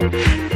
We'll be.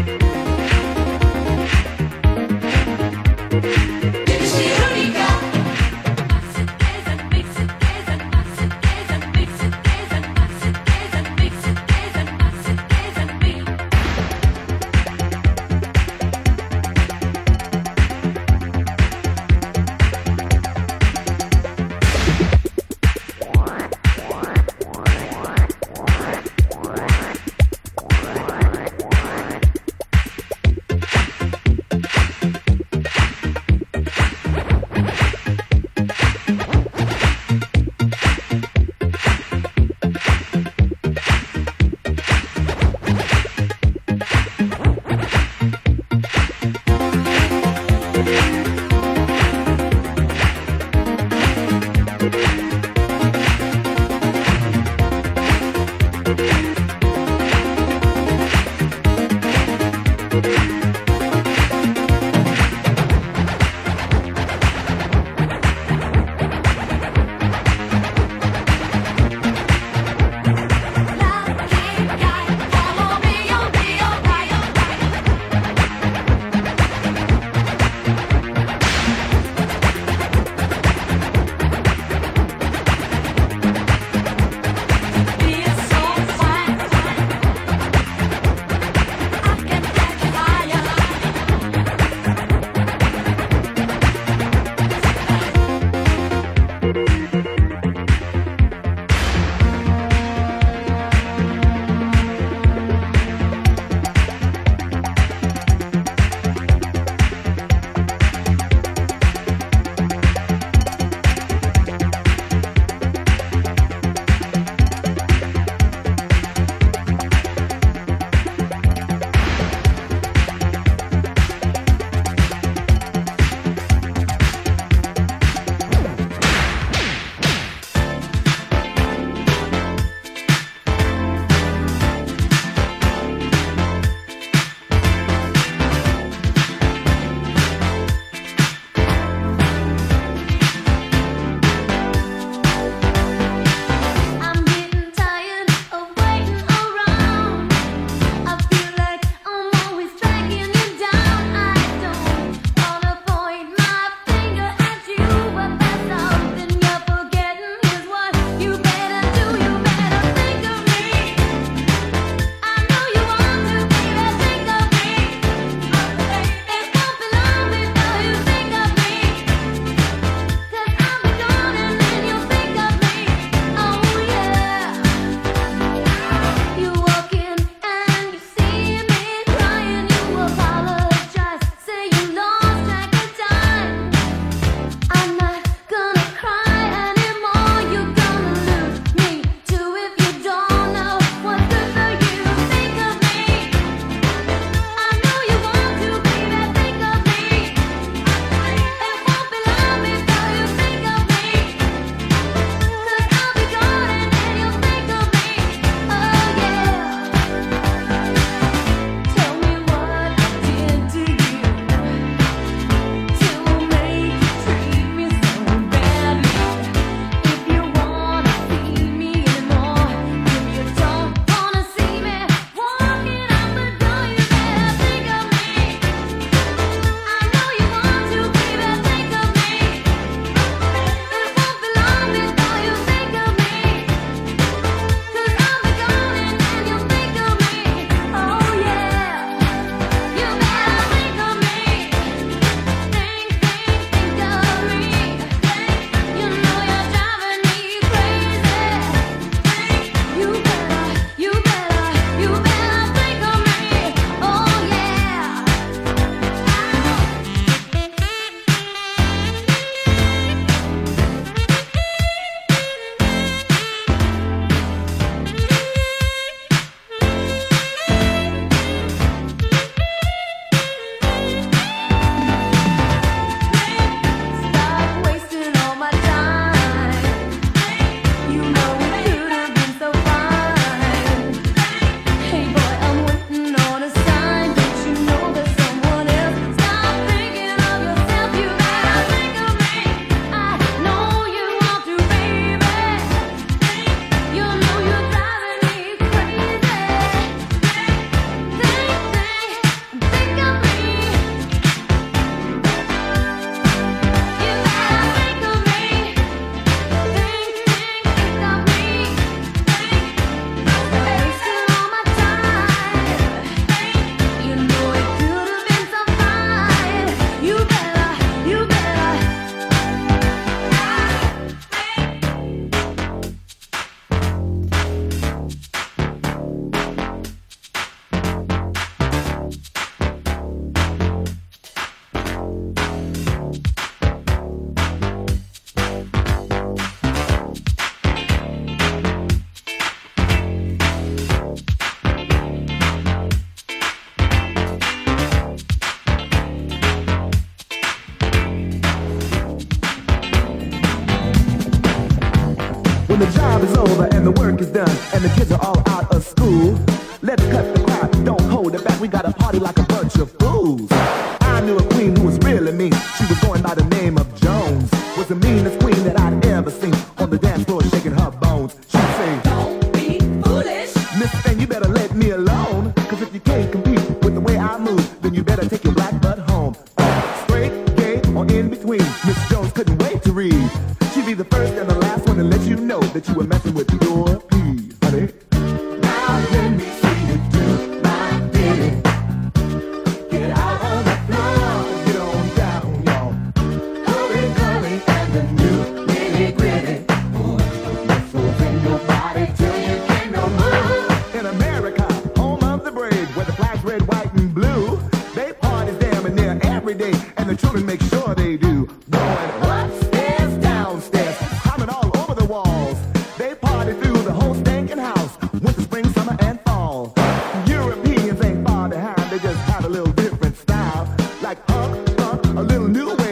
new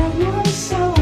find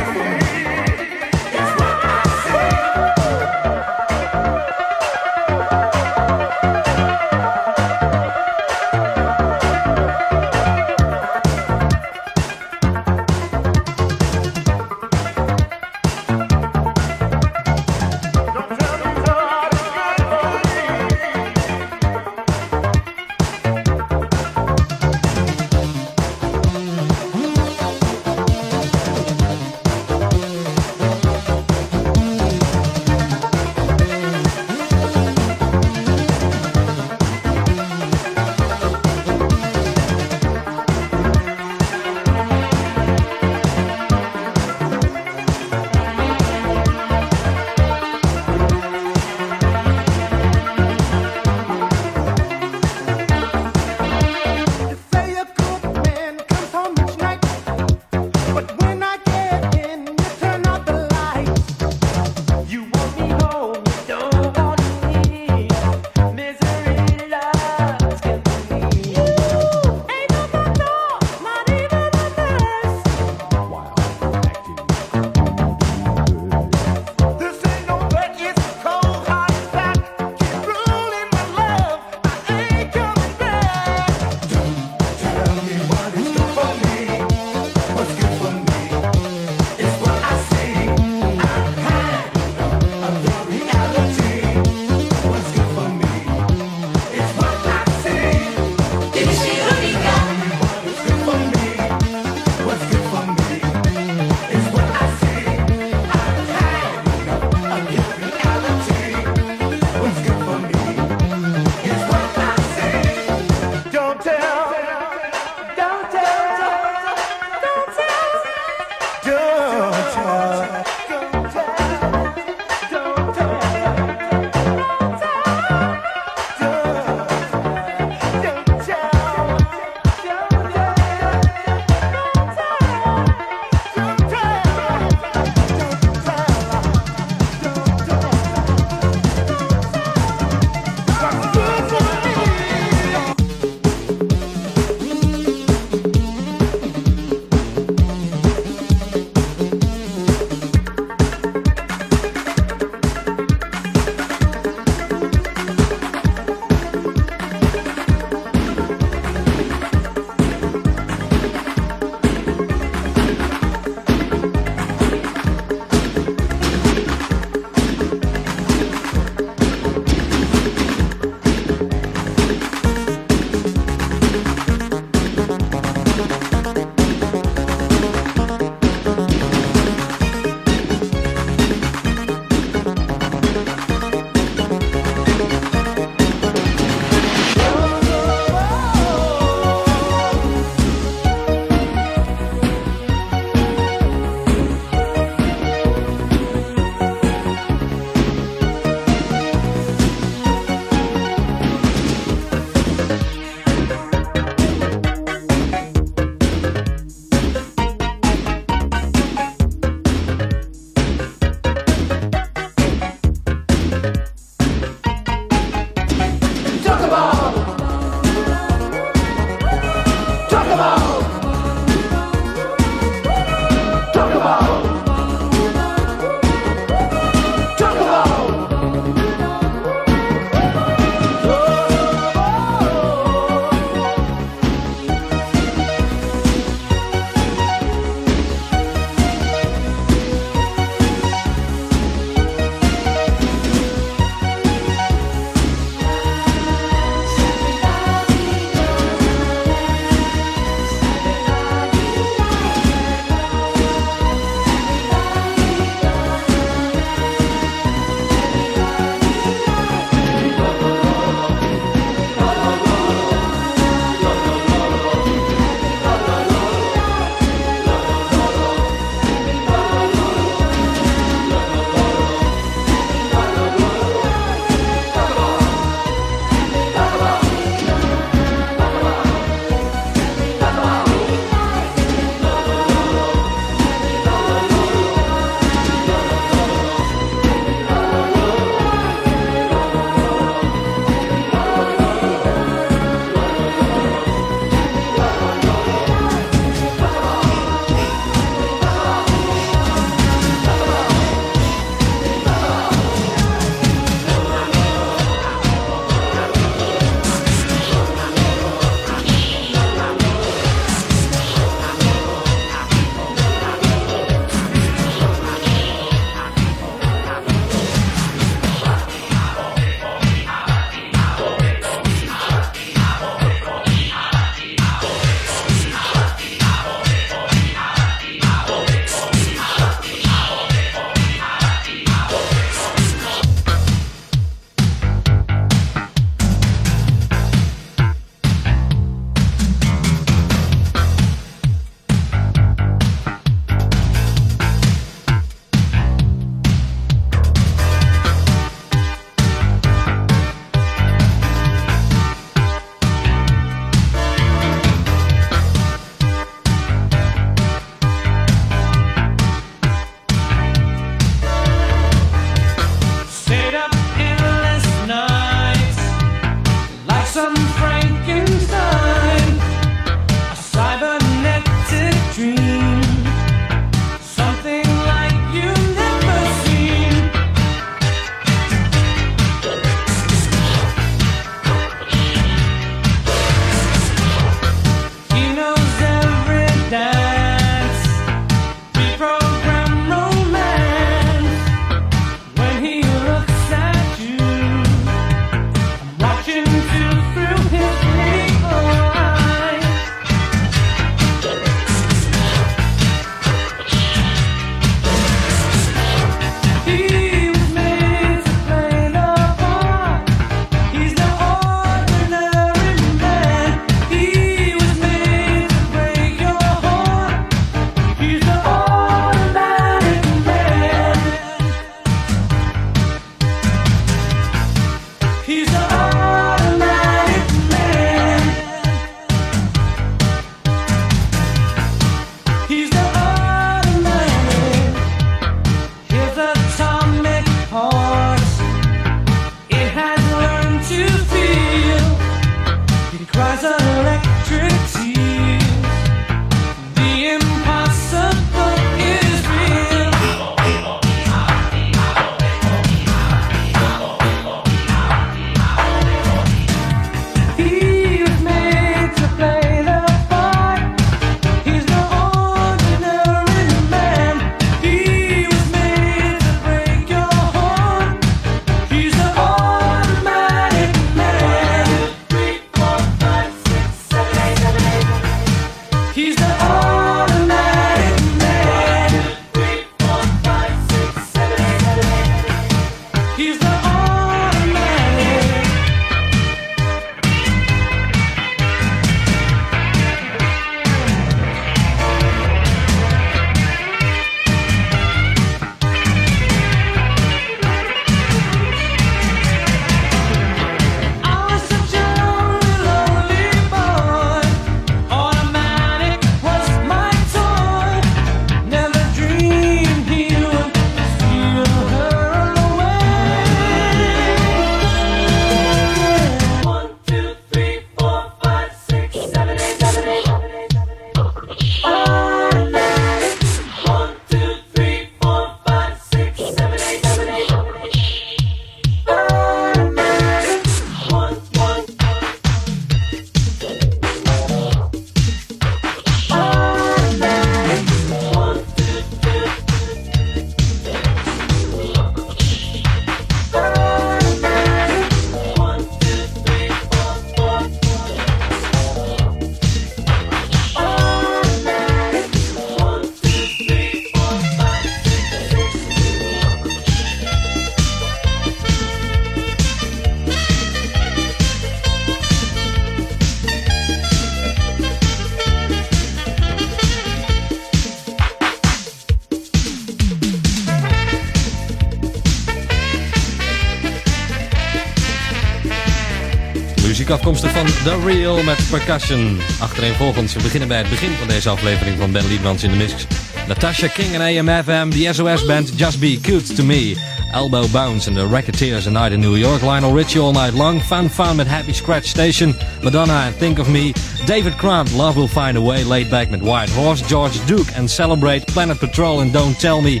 The Real met Percussion. Achtereenvolgens, we beginnen bij het begin van deze aflevering van Ben Liedmans in de Mix. Natasha King en AMFM, de SOS Band Just Be Cute To Me. Elbow Bounce en The Racketeers A Night in New York. Lionel Richie All Night Long. Fun Fun met Happy Scratch Station. Madonna and Think of Me. David Grant, Love Will Find a Way. Laid Back met White Horse. George Duke and Celebrate. Planet Patrol and Don't Tell Me.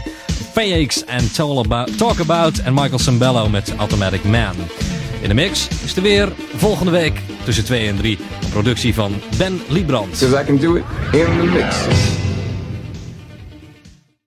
Fayex and Talk About. En Michael Sambello met Automatic Man. In de mix is er weer volgende week tussen 2 en 3. Een productie van Ben Liebrand. Cause I can do it in the mix.